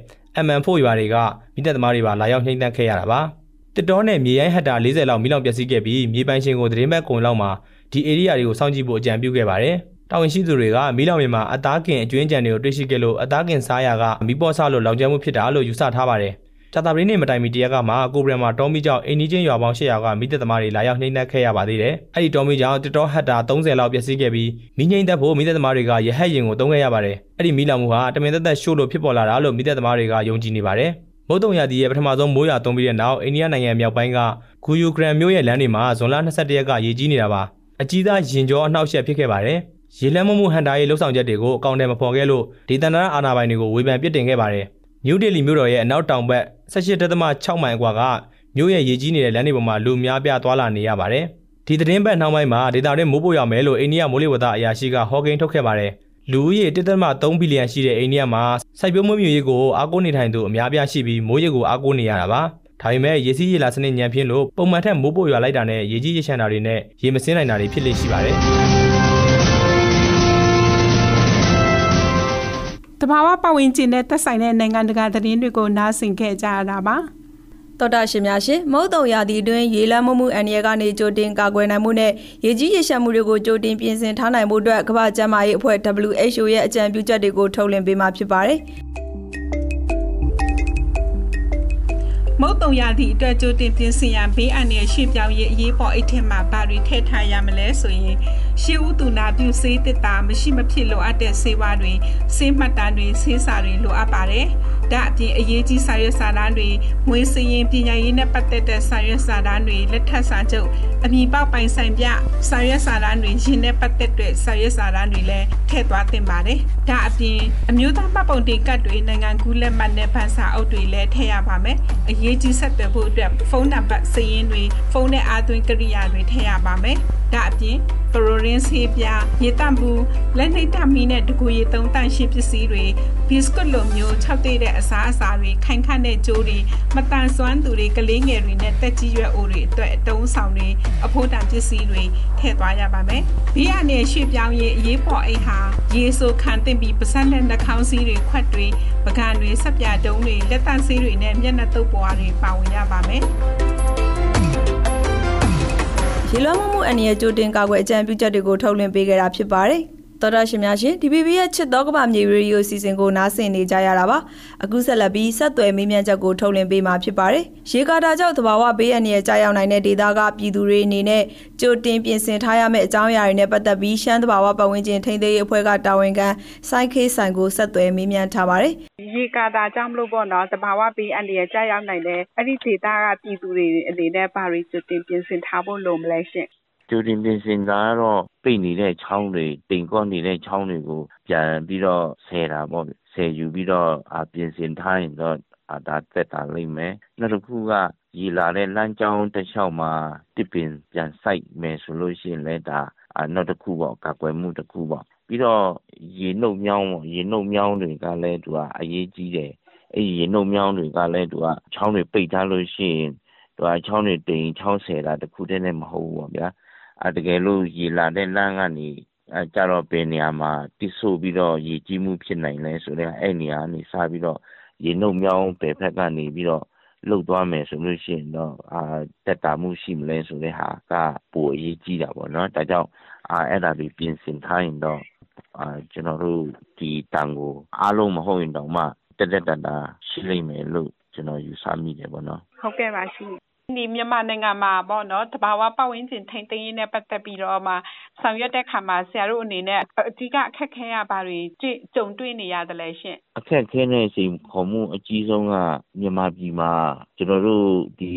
MM4 ရွာတွေကမိသက်သမားတွေပါလာရောက်နှိမ့်သက်ခဲ့ရတာပါတစ်တော်နဲ့မြေရိုင်းဟက်တာ40လောက်မိလောင်ပျက်စီးခဲ့ပြီးမြေပိုင်ရှင်ကိုသတင်းဘက်ကုံလောက်မှာဒီ area တွေကိုစောင့်ကြည့်ဖို့အကြံပြုခဲ့ပါတယ် တာဝန်ရှိသူတွေကမီးလောင်မြေမှာအသားကင်အကျွင်းကြံတွေကိုတွေ့ရှိခဲ့လို့အသားကင်စားရကမီးပေါ်ဆလို့လောင်ကျွမ်းမှုဖြစ်တာလို့ယူဆထားပါတယ်။ကြာတာပရင်းနေမတိုင်မီတရက်ကမှကိုဘရန်မှာတောမီကြောင့်အိန္ဒိချင်းရွာပေါင်း800ကမိသက်သမားတွေလာရောက်နှိမ့်နှက်ခဲ့ရပါသေးတယ်။အဲ့ဒီတောမီကြောင့်တတော်ဟက်တာ30လောက်ပျက်စီးခဲ့ပြီးမိငိမ့်သက်ဖို့မိသက်သမားတွေကရဟက်ရင်ကိုတုံးခဲ့ရပါတယ်။အဲ့ဒီမီးလောင်မှုဟာတမင်သက်သက်ရှို့လို့ဖြစ်ပေါ်လာတာလို့မိသက်သမားတွေကယုံကြည်နေပါတယ်။မုတ်တုံရတီရဲ့ပထမဆုံးမိုးရွာသွန်းပြီးတဲ့နောက်အိန္ဒိယနိုင်ငံမြောက်ပိုင်းကဂူယူဂရန်မြို့ရဲ့လမ်းတွေမှာဇွန်လ22ရက်ကရေကြီးနေတာပါ။အကြီးသားရင်ကျော်အနှောက်အယှက်ဖြစ်ခဲ့ပါတယ်။ ရေလမ်းမမှုဟန်တာရဲ့လှုပ်ဆောင်ချက်တွေကိုအကောင့်ထဲမဖော်ခဲ့လို့ဒေသနာအာဏာပိုင်တွေကိုဝေဖန်ပစ်တင်ခဲ့ပါတယ်။နယူးဒေလီမြို့တော်ရဲ့အနောက်တောင်ဘက်18.6မိုင်အကွာကမြို့ရဲ့ရေကြီးနေတဲ့လမ်းတွေပေါ်မှာလူများပြားသွားလာနေရပါတယ်။ဒီသတင်းပတ်နှောင်းပိုင်းမှာဒေတာတွေမိုးပို့ရမယ်လို့အိန္ဒိယမိုးလေဝသအရာရှိကဟောကိန်းထုတ်ခဲ့ပါတယ်။လူဦးရေ1.3ဘီလီယံရှိတဲ့အိန္ဒိယမှာစိုက်ပျိုးမွေးမြူရေးကိုအားကိုးနေထိုင်သူအများပြားရှိပြီးမိုးရေကိုအားကိုးနေရတာပါ။ဒါပေမဲ့ရေစီးရေလာစနစ်ညံပြင်းလို့ပုံမှန်ထက်မိုးပို့ရွာလိုက်တာနဲ့ရေကြီးရေရှမ်းတာတွေနဲ့ရေမစင်းနိုင်တာတွေဖြစ်လေရှိပါတယ်။ တဘာဝပတ်ဝန်းကျင်နဲ့သက်ဆိုင်တဲ့နိုင်ငံတကာသတင်းတွေကိုနားဆင်ခဲ့ကြရတာပါတော်တာရှင်များရှင်မုတ်တုံရာသီအတွင်းရေလမ်းမှုမှုအန္တရာယ်ကနေကြိုတင်ကာကွယ်နိုင်မှုနဲ့ရေကြီးရေရှမ်းမှုတွေကိုကြိုတင်ပြင်ဆင်ထားနိုင်မှုအတွက်ကမ္ဘာ့ကျန်းမာရေးအဖွဲ့ WHO ရဲ့အကြံပြုချက်တွေကိုထုတ်လင်းပေးမှာဖြစ်ပါတယ်။မုတ်တုံရသည့်အတွက်ကြိုတင်ပြင်ဆင်ရန်ဘေးအန္တရာယ်ရှင်းပြောင်းရေးအရေးပေါ်အိတ်ထက်မှာဘာတွေထည့်ထားရမလဲဆိုရင် ရှေးဦးသူနာပြုဆေးတစ်တာမရှိမဖြစ်လိုအပ်တဲ့ဆေးဝါးတွေဆေးမှတ်တမ်းတွေဆေးစာတွေလိုအပ်ပါတယ်။ဒါအပြင်အရေးကြီးစာရွက်စာတမ်းတွေမွေးစရင်ပညာရေးနဲ့ပတ်သက်တဲ့စာရွက်စာတမ်းတွေလက်ထပ်စာချုပ်အမည်ပေါက်ပိုင်ဆိုင်ပြစာရွက်စာတမ်းတွေရင်းနဲ့ပတ်သက်တဲ့စာရွက်စာတမ်းတွေလည်းထည့်သွားသင့်ပါတယ်။ဒါအပြင်အမျိုးသားမှတ်ပုံတင်ကတ်တွေနိုင်ငံကူးလက်မှတ်နဲ့ဗန်စာအုပ်တွေလည်းထည့်ရပါမယ်။အရေးရေးကြီးဆက်သွယ်ဖို့အတွက်ဖုန်းနံပါတ်စာရင်းတွေဖုန်းနဲ့အားသွင်းကိရိယာတွေထည့်ရပါမယ်။ဒါအပြင်ကရိုရင်းဆေးပြားရေတန့်ဘူးလက်နှိပ်တမီနဲ့တကူရီသုံးတန့်ရှင်းပစ္စည်းတွေဘီစကွတ်လိုမျိုး၆တိတဲ့အစားအစာတွေခိုင်ခန့်တဲ့ကြိုးတွေမတန်ဆွမ်းသူတွေကလေးငယ်တွေနဲ့တက်ကြီးရွယ်အိုတွေအတွက်အတုံးဆောင်တွေအဖို့တန်ပစ္စည်းတွေထည့်သွားရပါမယ်။ဘေးအနေရွှေ့ပြောင်းရေးအရေးပေါ်အိတ်ဟာရေဆိုခံတင်ပြီးပစက်နဲ့နှာခေါင်းစည်းတွေခွက်တွေပကံတွေဆက်ပြတုံးတွေလက်တန့်ဆေးတွေနဲ့မျက်နှာတုပ်ပွားတွေပါဝင်ရပါမယ်။ ရေလွှမ်းမှုမှုအန္တရာယ်ကြိုတင်ကာကွယ်အကြံပြုချက်တွေကိုထုတ်လွှင့်ပေးခဲ့တာဖြစ်ပါတယ်။ တော်တော်ရှင်များရှင် DPP ရဲ့ချစ်တော်ကမမြေရေဒီယိုစီစဉ်ကိုနားဆင်နေကြရတာပါအခုဆက်လက်ပြီးဆက်သွယ်မေးမြန်းချက်ကိုထုတ်လင်းပေးမှာဖြစ်ပါတယ်ရေကာတာကြောင့်သဘာဝဘေးအန္တရာယ်ကြာရောက်နိုင်တဲ့ဒေသကပြည်သူတွေအနေနဲ့ကြိုတင်ပြင်ဆင်ထားရမယ့်အကြောင်းအရာတွေနဲ့ပတ်သက်ပြီးရှမ်းသဘာဝပတ်ဝန်းကျင်ထိန်းသိမ်းရေးအဖွဲ့ကတာဝန်ခံစိုင်းခေးဆိုင်ကိုဆက်သွယ်မေးမြန်းထားပါတယ်ရေကာတာကြောင့်မလို့ပေါ့နော်သဘာဝဘေးအန္တရာယ်ကြာရောက်နိုင်တဲ့အဲ့ဒီဒေသကပြည်သူတွေအနေနဲ့ဘာတွေကြိုတင်ပြင်ဆင်ထားဖို့လိုမလဲရှင့် ကြိုတင်ပြင်ဆင်တာကတော့ပိတ်နေတဲ့ချောင်းတွေတိမ်ကောနေတဲ့ချောင်းတွေကိုပြန်ပြီးတော့ဆယ်တာပေါ့ဆယ်ယူပြီးတော့ပြင်ဆင်ထားရင်တော့ဒါသက်သာလိမ့်မယ်နောက်တစ်ခုကရေလာတဲ့လမ်းကြောင်းတစ်လျှောက်မှာတစ်ပင်ပြန်စိုက်မယ်ဆိုလို့ရှိရင်လည်းဒါနောက်တစ်ခုပေါ့ကာကွယ်မှုတစ်ခုပေါ့ပြီးတော့ရေနှုတ်မြောင်းပေါ့ရေနှုတ်မြောင်းတွေကလည်းသူကအရေးကြီးတယ်အဲ့ဒီရေနှုတ်မြောင်းတွေကလည်းသူကချောင်းတွေပိတ်ထားလို့ရှိရင်သူကချောင်းတွေတိမ်ချောင်းဆယ်တာတစ်ခုတည်းနဲ့မဟုတ်ဘူးပေါ့ဗျာ အဲတကယ်လို့ရေလာတဲ့လမ်းကနေအဲကြတော့ဘယ်နေရာမှာတိဆို့ပြီးတော့ရေကြီးမှုဖြစ်နိုင်လဲဆိုတော့အဲ့နေရာကနေစပြီးတော့ရေနှုတ်မြောင်းဘယ်ဘက်ကနေပြီးတော့လှုပ်သွားမယ်ဆိုလို့ရှိရင်တော့အာတက်တာမှုရှိမလဲဆိုတဲ့ဟာကပိုအရေးကြီးတာပေါ့နော်ဒါကြောင့်အာအဲ့ဒါတွေပြင်ဆင်ထားရင်တော့အာကျွန်တော်တို့ဒီတန်ကိုအားလုံးမဟုတ်ရင်တော့မှတက်တက်တတာရှိလိမ့်မယ်လို့ကျွန်တော်ယူဆမိတယ်ပေါ့နော်ဟုတ်ကဲ့ပါရှင် ဒီမြန်မာနိုင်ငံမှာပေါ့နော်တဘာဝပတ်ဝန်းကျင်ထိန်းသိမ်းရေးနဲ့ပတ်သက်ပြီးတော့မှဆောင်ရွက်တဲ့ခါမှာဆရာတို့အနေနဲ့အဓိကအခက်ခဲရပါတွေကြုံတွေ့နေရတယ်လဲရှင့်အခက်ခဲနဲ့စိန်ခေါ်မှုအကြီးဆုံးကမြန်မာပြည်မှာကျွန်တော်တို့ဒီ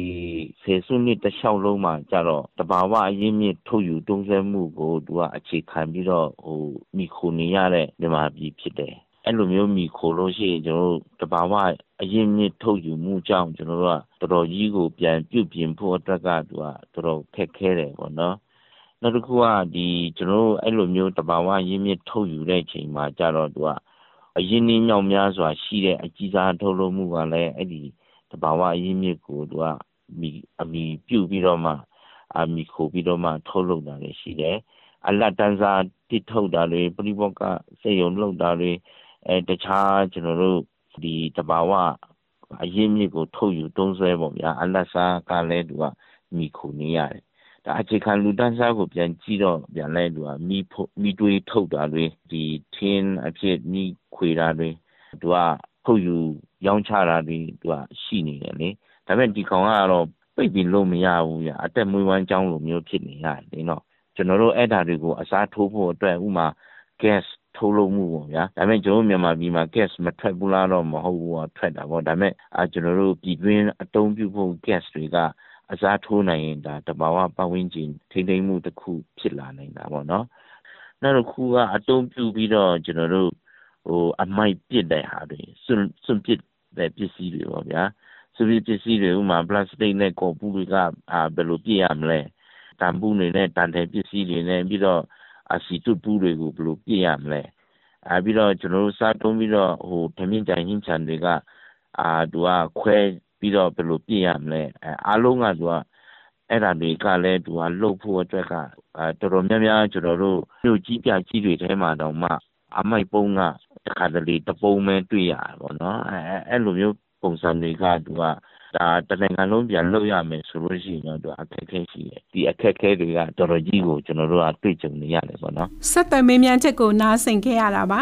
ဆယ်စုနှစ်တစ်လျှောက်လုံးမှာကြတော့တဘာဝအရင်းမြစ်ထုတ်ယူတုံးဆွဲမှုကိုသူကအခြေခံပြီးတော့ဟိုမိခိုနေရတဲ့မြန်မာပြည်ဖြစ်တယ် အဲ့လိုမျိုးမိခိုလို့ရှိရင်ကျွန်တော်တို့တဘာဝအရင်းမြစ်ထုတ်ယူမှုကြောင့်ကျွန်တော်တို့ကတော်တော်ကြီးကိုပြန်ပြုပြင်ဖို့အတွက်ကသူကတော်တော်ခက်ခဲတယ်ပေါ့နော်နောက်တစ်ခုကဒီကျွန်တော်တို့အဲ့လိုမျိုးတဘာဝရင်းမြစ်ထုတ်ယူတဲ့ချိန်မှာကြတော့သူကအရင်းနှီးမြောက်များစွာရှိတဲ့အကြီးစားထုတ်လုပ်မှုကလည်းအဲ့ဒီတဘာဝရင်းမြစ်ကိုသူကမိအမိပြုတ်ပြီးတော့မှအမိခိုပြီးတော့မှထုတ်လုပ်တာလည်းရှိတယ်အလတ်တန်းစားတစ်ထုတ်တာတွေပြိပေါကစေယုံလောက်တာတွေ အဲတခြားကျွန်တော်တို့ဒီတဘာဝအရင်မြစ်ကိုထုတ်ယူတုံးဆွဲပေါ့ဗျာအလတ်စားကလည်းသူကမိခုနေရတယ်ဒါအခြေခံလူတန်းစားကိုပြန်ကြည့်တော့ပြန်လဲသူကမိဖို့မိတွေးထုတ်တာတွေဒီထင်းအဖြစ်မိခွေတာတွေသူကထုတ်ယူရောင်းချတာတွေသူကရှိနေတယ်လေဒါပေမဲ့ဒီကောင်ကတော့ပိတ်ပြီးလို့မရဘူးရအတက်မွေးဝမ်းကြောင်းလိုမျိုးဖြစ်နေရတယ်နော်ကျွန်တော်တို့အဲ့ဓာတွေကိုအစားထိုးဖို့အတွက်ဥမာ gas ထုတ်လုပ်မှုပေါ့ဗျာဒါပေမဲ့ကျွန်တော်မြန်မာပြည်မှာ gas မထွက်ဘူးလားတော့မဟုတ်ဘူးอ่ะထွက်တာပေါ့ဒါပေမဲ့အာကျွန်တော်တို့ပြည်တွင်းအသုံးပြုဖို့ gas တွေကအစားထိုးနိုင်ရင်ဒါတဘာဝပတ်ဝန်းကျင်ထိမ့်သိမ်းမှုတစ်ခုဖြစ်လာနိုင်တာပေါ့နော်နောက်တစ်ခုကအသုံးပြုပြီးတော့ကျွန်တော်တို့ဟိုအမိုက်ပစ်တဲ့ဟာတွေစွန့်စွန့်ပစ်တဲ့ပစ္စည်းတွေပေါ့ဗျာစွန့်ပစ်ပစ္စည်းတွေဥမာပလတ်စတစ်နဲ့ကော်ပူတွေကအာဘယ်လိုပြစ်ရမလဲတန်ဘူးတွေနဲ့တန်တယ်ပစ္စည်းတွေနဲ့ပြီးတော့ အစီတုပူးတွေကိုဘယ်လိုပြစ်ရမလဲအဲပြီးတော့ကျွန်တော်တို့စားတုံးပြီးတော့ဟိုဓမြင့်ကြိုင်ဟင်းချန်တွေကအာသူကခွဲပြီးတော့ဘယ်လိုပြည့်ရမလဲအဲအားလုံးကသူကအဲ့ဒါတွေကလည်းသူကလှုပ်ဖို့အတွက်ကအဲတော်တော်များများကျွန်တော်တို့မြို့ကြီးပြကြီးတွေထဲမှာတော့မှအမိုက်ပုံးကတခါတလေတပုံးပဲတွေ့ရပါတော့နော်အဲအဲ့လိုမျိုးပုံစံတွေကသူက ဒါတနိုင်ငံလုံးပြန်လုပ်ရမယ်ဆိုလို့ရှိရင်တော့အခက်အခဲရှိတယ်ဒီအခက်အခဲတွေကတော်တော်ကြီးကိုကျွန်တော်တို့ကတွေ့ကြုံနေရတယ်ပေါ့နော်ဆက်သွယ်မေးမြန်းချက်ကိုနားဆင်ခဲ့ရတာပါ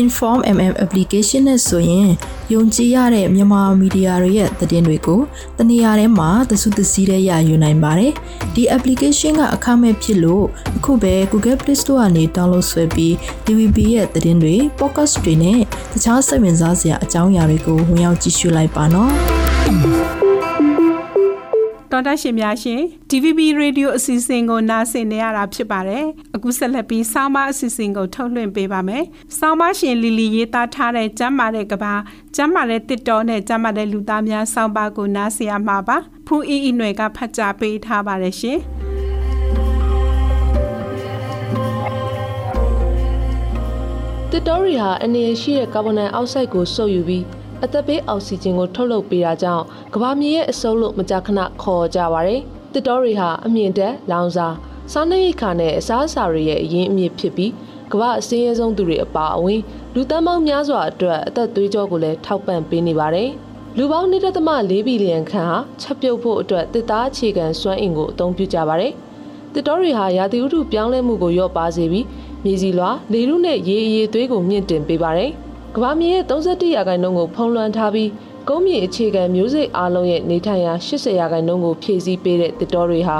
Inform MM application နဲ့ဆိုရင် ယုံကြည်ရတဲ့မြန်မာမီဒီယာတွေရဲ့သတင်းတွေကိုတနေရာထဲမှာသစုသစည်းတဲ့ရယူနိုင်ပါတယ်။ဒီ application ကအခမဲ့ဖြစ်လို့အခုပဲ Google Play Store ကနေ download ဆွဲပြီး TVB ရဲ့သတင်းတွေ podcast တွေနဲ့တခြားစိတ်ဝင်စားစရာအကြောင်းအရာတွေကိုဝင်ရောက်ကြည့်ရှုလိုက်ပါနော်။ တော်တရှင်များရှင် DVB Radio အစီအစဉ်ကိုနားဆင်နေရတာဖြစ်ပါတယ်အခုဆက်လက်ပြီးဆောင်းပါအစီအစဉ်ကိုထုတ်လွှင့်ပေးပါမယ်ဆောင်းပါရှင်လီလီရေးသားထားတဲ့ကျမ်းမာတဲ့ကဘာကျမ်းမာတဲ့တစ်တော်နဲ့ကျမ်းမာတဲ့လူသားများဆောင်းပါကိုနားဆင်ရမှာပါဖူးအီအီຫນွယ်ကဖတ်ကြားပေးထားပါတယ်ရှင်တစ်တော်ရီဟာအနေရရှိတဲ့ကာဗွန်ဒိုင်အောက်ဆိုက်ကိုစုပ်ယူပြီး အသက်ပေးအောက်ဆီဂျင်ကိုထုတ်လုပ်ပေးတာကြောင့်ကဘာမြေရဲ့အစုံလို့မကြာခဏခေါ်ကြပါရယ်တစ်တော်တွေဟာအမြင့်တက်လောင်စာစားနပ်ရိက္ခာနဲ့အစားအစာတွေရဲ့အရင်းအမြစ်ဖြစ်ပြီးကမ္ဘာအစင်းရဲဆုံးသူတွေအပါအဝင်လူသန်းပေါင်းများစွာအတွက်အသက်သွေးကြောကိုလည်းထောက်ပံ့ပေးနေပါတယ်။လူပေါင်း1.4ဘီလီယံခန့်ဟာချက်ပြုတ်ဖို့အတွက်တစ်သားအခြေခံစွမ်းအင်ကိုအသုံးပြုကြပါတယ်။တစ်တော်တွေဟာရာသီဥတုပြောင်းလဲမှုကိုလျော့ပါစေပြီးမြေစီလွှာလေထုနဲ့ရေအရည်သွေးကိုမြင့်တင်ပေးပါတယ်။ ကဘာမြေရဲ့31ရာခိုင်နှုန်းကိုဖုံးလွှမ်းထားပြီးကုန်းမြေအခြေခံမျိုးစိတ်အားလုံးရဲ့နေထိုင်ရာ80ရာခိုင်နှုန်းကိုဖြည့်ဆည်းပေးတဲ့တစ်တော်တွေဟာ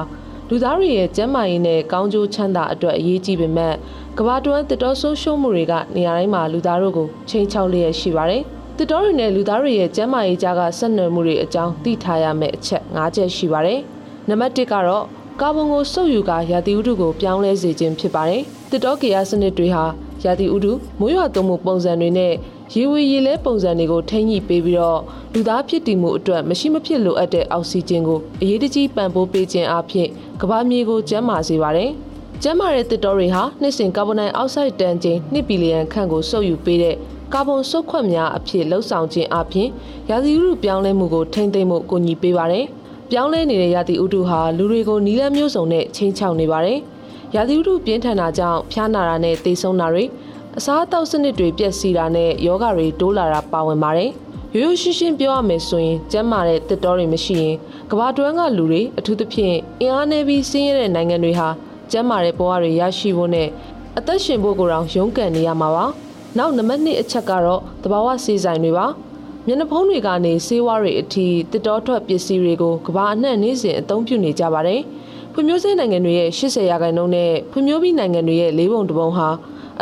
လူသားတွေရဲ့ကျန်းမာရေးနဲ့ကောင်းကျိုးချမ်းသာအတွက်အရေးကြီးပေမဲ့ကဘာတွန်းတစ်တော်ဆုံးရှုံးမှုတွေကနေရာတိုင်းမှာလူသားတို့ကိုချိန်ချောက်လျက်ရှိပါတယ်။တစ်တော်တွေနဲ့လူသားတွေရဲ့ကျန်းမာရေးကြားကဆက်နွယ်မှုတွေအကြောင်းသိထားရမယ့်အချက်၅ချက်ရှိပါတယ်။နံပါတ်1ကတော့ကာဗွန်ကိုစုပ်ယူကာရာသီဥတုကိုပြောင်းလဲစေခြင်းဖြစ်ပါတယ်။တစ်တော်ကေယာစနစ်တွေဟာ ရာသီဥတုမိုးရွာသွန်းမှုပုံစံတွေနဲ့ရေဝေရေလဲပုံစံတွေကိုထိန်းညှိပေးပြီးတော့လူသားဖြစ်တည်မှုအတွက်မရှိမဖြစ်လိုအပ်တဲ့အောက်ဆီဂျင်ကိုအရေးတကြီးပံ့ပိုးပေးခြင်းအပြင်ကမ္ဘာမြေကိုကျန်းမာစေပါတယ်။ကျန်းမာတဲ့တစ်တော်တွေဟာနှစ်စဉ်ကာဗွန်ဒိုင်အောက်ဆိုက်တန်ချိန်2ဘီလီယံခန့်ကိုစုပ်ယူပေးတဲ့ကာဗွန်စုပ်ခွက်များအဖြစ်လှုပ်ဆောင်ခြင်းအပြင်ရာသီဥတုပြောင်းလဲမှုကိုထိန်းသိမ်းမှုကိုညီပေးပါတယ်။ပြောင်းလဲနေတဲ့ရာသီဥတုဟာလူတွေကိုနီးလန်းမျိုးစုံနဲ့ချိန်ချောက်နေပါတယ်။ ရာသီဥတုပြင်းထန်တာကြောင့်ဖျားနာတာနဲ့သေဆုံးတာတွေအစားအသောက်စနစ်တွေပျက်စီးတာနဲ့ယောဂတွေတိုးလာတာပါဝင်ပါတယ်။ရိုးရိုးရှင်းရှင်းပြောရမယ်ဆိုရင်ကျန်းမာတဲ့တစ်တော်တွေမရှိရင်ကမ္ဘာတွင်းကလူတွေအထူးသဖြင့်အင်အားနည်းပြီးဆင်းရဲတဲ့နိုင်ငံတွေဟာကျန်းမာတဲ့ဘဝတွေရရှိဖို့နဲ့အသက်ရှင်ဖို့ကိုယ်တော်ရုန်းကန်နေရမှာပါ။နောက်နံပါတ်2အချက်ကတော့တဘာဝစေဆိုင်တွေပါ။မျက်နှာဖုံးတွေကနေဆေးဝါးတွေအထိတစ်တော်ထွက်ပစ္စည်းတွေကိုကမ္ဘာအနှံ့နေစဉ်အသုံးပြုနေကြပါတယ်။ ဖွံ့ဖြိုးဆဲနိုင်ငံတွေရဲ့80ရာခိုင်နှုန်းနဲ့ဖွံ့ဖြိုးပြီးနိုင်ငံတွေရဲ့၄ပုံတစ်ပုံဟာ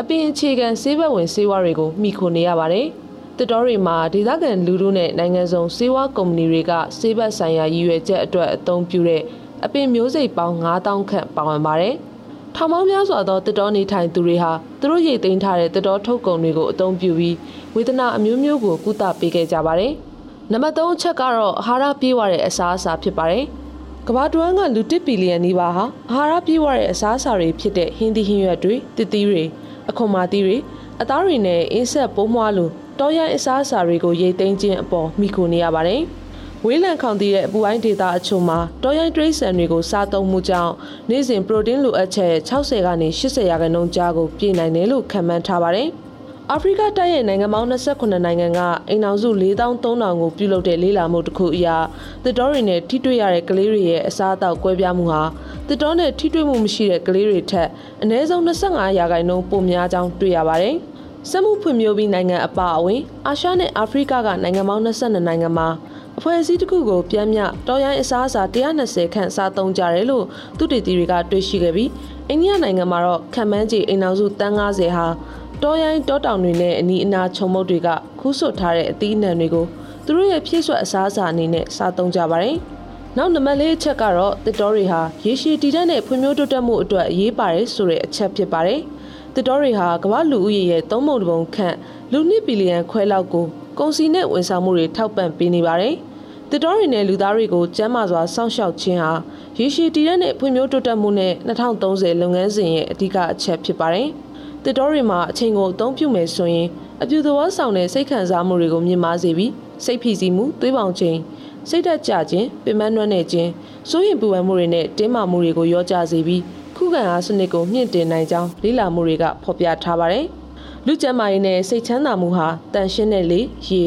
အပင်အခြေခံဆေးဘက်ဝင်ဆေးဝါးတွေကိုမိခိုနေရပါတယ်။တစ်တော်တွေမှာဒေသခံလူထုနဲ့နိုင်ငံစုံဆေးဝါးကုမ္ပဏီတွေကဆေးဘက်ဆိုင်ရာရည်ရွယ်ချက်အတွက်အသုံးပြုတဲ့အပင်မျိုးစိတ်ပေါင်း9000ခန့်ပါဝင်ပါတယ်။ထောင်ပေါင်းများစွာသောတစ်တော်နေထိုင်သူတွေဟာသူတို့ရိတ်သိမ်းထားတဲ့တစ်တော်ထုတ်ကုန်တွေကိုအသုံးပြုပြီးဝေဒနာအမျိုးမျိုးကိုကုသပေးခဲ့ကြပါတယ်။နံပါတ်3အချက်ကတော့အာဟာရပြည့်ဝတဲ့အစားအစာဖြစ်ပါတယ်။ ကမ္ဘာတွင်းကလူတစ်ဘီလီယံနီးပါးဟာအာဟာရပြည့်ဝတဲ့အစားအစာတွေဖြစ်တဲ့ဟင်းသီးဟင်းရွက်တွေ၊တစ်သီးတွေအခွန်မာသီးတွေအသားတွေနဲ့အင်းဆက်ပိုးမွှားလိုတောရိုင်းအစားအစာတွေကိုရိတ်သိမ်းခြင်းအပေါ်မိခိုနေရပါတယ်။ဝဝေးလံခေါင်တည်တဲ့အပူပိုင်းဒေသအချို့မှာတောရိုင်းတရိတ်ဆန်တွေကိုစားသုံးမှုကြောင့်နေ့စဉ်ပရိုတင်းလိုအပ်ချက်60ကနေ80ရာခိုင်နှုန်းကြားကိုပြည့်နိုင်တယ်လို့ခန့်မှန်းထားပါတယ်။ အာဖရိကတိုက်ရဲ့နိုင်ငံပေါင်း28နိုင်ငံကအိမ်အောင်စု4300ကိုပြုလုပ်တဲ့လေးလာမှုတစ်ခုအရာတစ်တော်တွေနဲ့ထိတွေ့ရတဲ့ကလေးတွေရဲ့အစားအသောက်ကွဲပြားမှုဟာတစ်တော်နဲ့ထိတွေ့မှုမရှိတဲ့ကလေးတွေထက်အနည်းဆုံး25ရာခိုင်နှုန်းပိုများကြောင်းတွေ့ရပါတယ်။စက်မှုဖွံ့ဖြိုးပြီးနိုင်ငံအပါအဝင်အာရှနဲ့အာဖရိကကနိုင်ငံပေါင်း22နိုင်ငံမှာအဖွဲ့အစည်းတစ်ခုကိုပြန်မြတော်ရိုင်းအစားအစာ120ခန့်စားသုံးကြတယ်လို့သူတေသီတွေကတွေ့ရှိခဲ့ပြီးအိန္ဒိယနိုင်ငံမှာတော့ခံမှန်းခြေအိမ်အောင်စုတန်း90ဟာ တောရိုင်းတောတောင်တွေနဲ့အနီးအနားခြုံမုတ်တွေကခူးဆွတ်ထားတဲ့အသီးအနှံတွေကိုသူတို့ရဲ့ဖြည့်ဆွတ်အစားအစာအနေနဲ့စားသုံးကြပါတယ်။နောက်နံပါတ်လေးအချက်ကတော့တစ်တော်တွေဟာရေရှည်တည်တတ်တဲ့ဖွံ့ဖြိုးတိုးတက်မှုအတွက်အရေးပါတယ်ဆိုတဲ့အချက်ဖြစ်ပါတယ်။တစ်တော်တွေဟာကမ္ဘာလူဦးရေရဲ့သုံးပုံတစ်ပုံခန့်လူနှစ်ဘီလီယံခွဲလောက်ကိုကုန်စည်နဲ့ဝန်ဆောင်မှုတွေထောက်ပံ့ပေးနေပါတယ်။တစ်တော်တွေနဲ့လူသားတွေကိုကျန်းမာစွာစောင့်ရှောက်ခြင်းဟာရေရှည်တည်တဲ့ဖွံ့ဖြိုးတိုးတက်မှုနဲ့2030လုပ်ငန်းစဉ်ရဲ့အဓိကအချက်ဖြစ်ပါတယ်။ တစ်တော်တွေမှာအချိန်ကိုအသုံးပြုမယ်ဆိုရင်အပြူသဘောဆောင်တဲ့စိတ်ခံစားမှုတွေကိုမြင်မာစေပြီးစိတ်ဖိစီးမှုသွေးပေါင်ခြင်းစိတ်ဓာတ်ကျခြင်းပင်မနှွမ်းနေခြင်းစိုးရင်ပူပန်မှုတွေနဲ့တင်းမာမှုတွေကိုရောကြစေပြီးခုခံအားစနစ်ကိုမြင့်တင်နိုင်ကြောင်းလေ့လာမှုတွေကဖော်ပြထားပါတယ်။လူကျန်းမာရေးနဲ့စိတ်ချမ်းသာမှုဟာတန်ရှင်းတဲ့လေရေ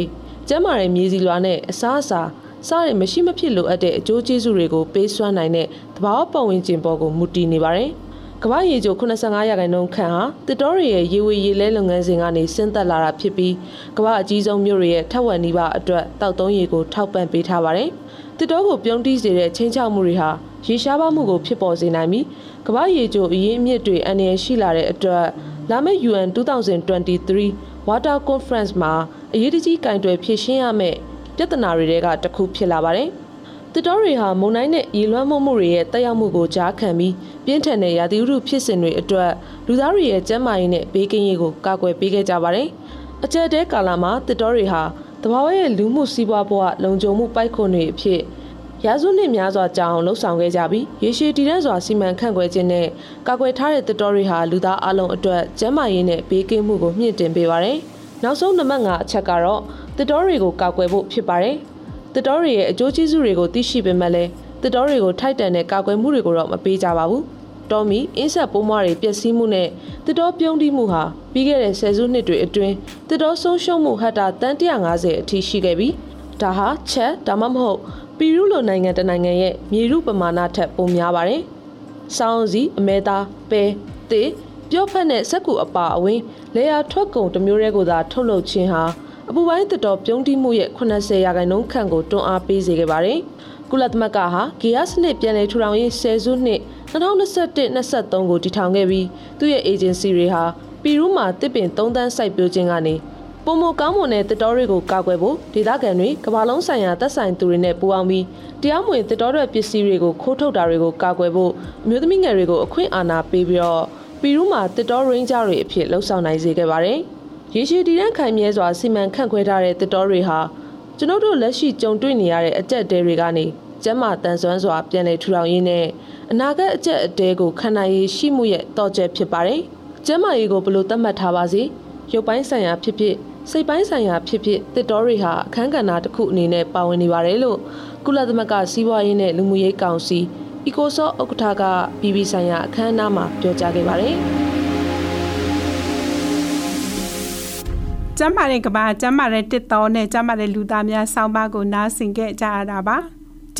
ကျန်းမာတဲ့မြေစီလွာနဲ့အစားအစာစားရမရှိမဖြစ်လိုအပ်တဲ့အကျိုးကျေးဇူးတွေကိုပေးစွမ်းနိုင်တဲ့သဘာဝပတ်ဝန်းကျင်ပေါ်ကိုမူတည်နေပါတယ်။ ကမ္ဘာရေချို85ရာခိုင်နှုန်းခန့်ဟာတစ်တော်ရရဲ့ရေဝေရေလဲလုပ်ငန်းစဉ်ကနေဆင်းသက်လာတာဖြစ်ပြီးကမ္ဘာအကြီးဆုံးမြို့တွေရဲ့ထက်ဝက်နီးပါးအတွက်တောက်သုံးရေကိုထောက်ပံ့ပေးထားပါတယ်။တစ်တော်ကိုပြုံးတီးစေတဲ့ချင်းချောက်မှုတွေဟာရေရှားပါမှုကိုဖြစ်ပေါ်စေနိုင်ပြီးကမ္ဘာရေချိုအရေးအမြစ်တွေအန္တရာယ်ရှိလာတဲ့အတွက်လာမယ့် UN 2023 Water Conference မှာအရေးတကြီးကင်တွယ်ဖြည့်ရှင်းရမယ့်ပြဿနာတွေကတစ်ခုဖြစ်လာပါတယ်။ တစ်တော်တွေဟာမုံတိုင်းနဲ့ရေလွှမ်းမိုးမှုတွေရဲ့တက်ရောက်မှုကိုကြားခံပြီးပြင်းထန်တဲ့ရာသီဥတုဖြစ်စဉ်တွေအတွက်လူသားတွေရဲ့ကျန်းမာရေးနဲ့ဘေးကင်းရေးကိုကာကွယ်ပေးခဲ့ကြပါတယ်။အကြက်တဲကာလမှာတစ်တော်တွေဟာတဘာဝရဲ့လူမှုစီးပွားဘဝလုံခြုံမှုပိုက်ခွန်တွေအဖြစ်ရာစုနှစ်များစွာကြာအောင်လှုပ်ဆောင်ခဲ့ကြပြီးရေရှည်တည်တံ့စွာစီမံခန့်ခွဲခြင်းနဲ့ကာကွယ်ထားတဲ့တစ်တော်တွေဟာလူသားအလုံးအတွက်ကျန်းမာရေးနဲ့ဘေးကင်းမှုကိုမြင့်တင်ပေးပါတယ်။နောက်ဆုံးနံပါတ်5အချက်ကတော့တစ်တော်တွေကိုကာကွယ်ဖို့ဖြစ်ပါတယ်။ တစ်တော်တွေရဲ့အကျိုးကျေးဇူးတွေကိုသိရှိပေမဲ့လည်းတစ်တော်တွေကိုထိုက်တန်တဲ့ကာကွယ်မှုတွေကိုတော့မပေးကြပါဘူး။တော်မီအင်းဆက်ပိုးမွားတွေပျက်စီးမှုနဲ့တစ်တော်ပြုံးတိမှုဟာပြီးခဲ့တဲ့ဆယ်စုနှစ်တွေအတွင်းတစ်တော်ဆုံးရှုံးမှုဟက်တာတန်150အထိရှိခဲ့ပြီးဒါဟာချက်ဒါမှမဟုတ်ပီရူးလိုနိုင်ငံတနိုင်ငံရဲ့မြေရုပမာဏထက်ပိုများပါတယ်။စောင်းစီအမဲသားပဲတေပြော့ဖက်နဲ့စက်ကူအပါအဝင်လေယာထွက်ကုန်တစ်မျိုးတည်းကိုသာထုတ်လုပ်ခြင်းဟာ အပူပိုင်းသစ်တော်ပြုံးတိမှုရဲ့80ရာခိုင်နှုန်းခန့်ကိုတွန်းအားပေးစေခဲ့ပါတယ်။ကုလသမဂ္ဂဟာဂေယစနစ်ပြန်လည်ထူထောင်ရေးဆယ်စုနှစ်2021-23ကိုတည်ထောင်ခဲ့ပြီးသူ့ရဲ့ agency တွေဟာပီရူးမှာတစ်ပင်3တန်းစိုက်ပျိုးခြင်းကနေပုံမကောင်းမွန်တဲ့တစ်တော်တွေကိုကာကွယ်ဖို့ဒေသခံတွေကမ္ဘာလုံးဆိုင်ရာသက်ဆိုင်သူတွေနဲ့ပူးပေါင်းပြီးတရားမဝင်တစ်တော်တွေပစ္စည်းတွေကိုခိုးထုတ်တာတွေကိုကာကွယ်ဖို့အမျိုးသမီးငယ်တွေကိုအခွင့်အာဏာပေးပြီးတော့ပီရူးမှာတစ်တော်ရင်းဂျာတွေအဖြစ်လှုပ်ဆောင်နိုင်စေခဲ့ပါတယ်။ ရေရှည်တည်တံ့ခိုင်မြဲစွာစီမံခန့်ခွဲထားတဲ့တစ်တော်တွေဟာကျွန်ုပ်တို့လက်ရှိကြုံတွေ့နေရတဲ့အကြက်တဲတွေကနေကျမ်းမာတန်ဆွမ်းစွာပြန်လည်ထူထောင်ရေးနဲ့အနာဂတ်အကြက်အတဲကိုခံနိုင်ရရှိမှုရဲ့တော့ကျက်ဖြစ်ပါတယ်။ကျမ်းမာရေးကိုဘယ်လိုသတ်မှတ်ထားပါစေ။ရုပ်ပိုင်းဆိုင်ရာဖြစ်ဖြစ်စိတ်ပိုင်းဆိုင်ရာဖြစ်ဖြစ်တစ်တော်တွေဟာအခန်းကဏ္ဍတစ်ခုအနေနဲ့ပါဝင်နေပါတယ်လို့ကုလသမဂ္ဂစီးပွားရေးနဲ့လူမှုရေးကောင်စီ ECOSOC ဥက္ကဋ္ဌက BB ဆိုင်ရာအခမ်းအနားမှာပြောကြားခဲ့ပါတယ်။ ကျမ်းမာတဲ့ကဘာကျမ်းမာတဲ့တစ်တော်နဲ့ကျမ်းမာတဲ့လူသားများဆောင်းပါးကိုနားဆင်ခဲ့ကြရတာပါ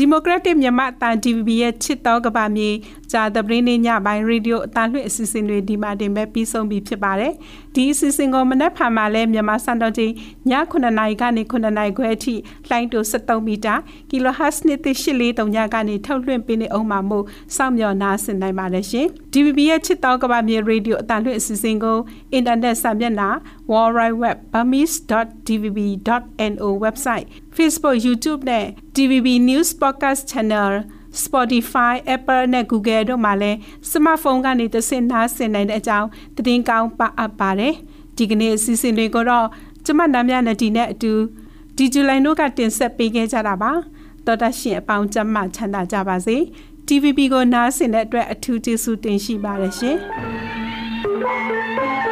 ဒီမိုကရက်တစ်မြန်မာအတန် DVB ရဲ့ချစ်တော်ကဘာမြေဂျာသပရင်းနေ့ညပိုင်းရေဒီယိုအတန်လွှင့်အစီအစဉ်တွေဒီမှာတင်မဲ့ပြီးဆုံးပြီဖြစ်ပါတယ်ဒီအစီအစဉ်ကိုမနက်ဖြန်မှာလဲမြန်မာစံတော်ချိန်ည9:00နာရီကနေ9:00နာရီခွဲအထိလှိုင်းတူ73မီတာ kHz နှစ်သိ843ညကနေထုတ်လွှင့်ပေးနေအောင်မှာမို့စောင့်မျှော်နားဆင်နိုင်ပါတယ်ရှင် DVB ရဲ့ချစ်တော်ကဘာမြေရေဒီယိုအတန်လွှင့်အစီအစဉ်ကိုအင်တာနက်စာမျက်နှာ worldwide.burmese.dvb.no website Facebook YouTube နဲ့ DVB News Podcast Channel Spotify, Apple နဲ့ Google တို့မှာလည်း smartphone ကနေသစင်နားဆင်နိုင်တဲ့အကြောင်းသတင်းကောင်းပါအပ်ပါတယ်။ဒီကနေ့အစီအစဉ်လေးကိုတော့ကျမနာမြနဲ့ဒီနဲ့အတူဒီဇူလိုင်တို့ကတင်ဆက်ပေးခဲ့ကြတာပါ။တော်တရှင်အပေါင်းကျမချမ်းသာကြပါစေ။ TVB ကိုနားဆင်တဲ့အတွက်အထူးကျေးဇူးတင်ရှိပါတယ်ရှင်။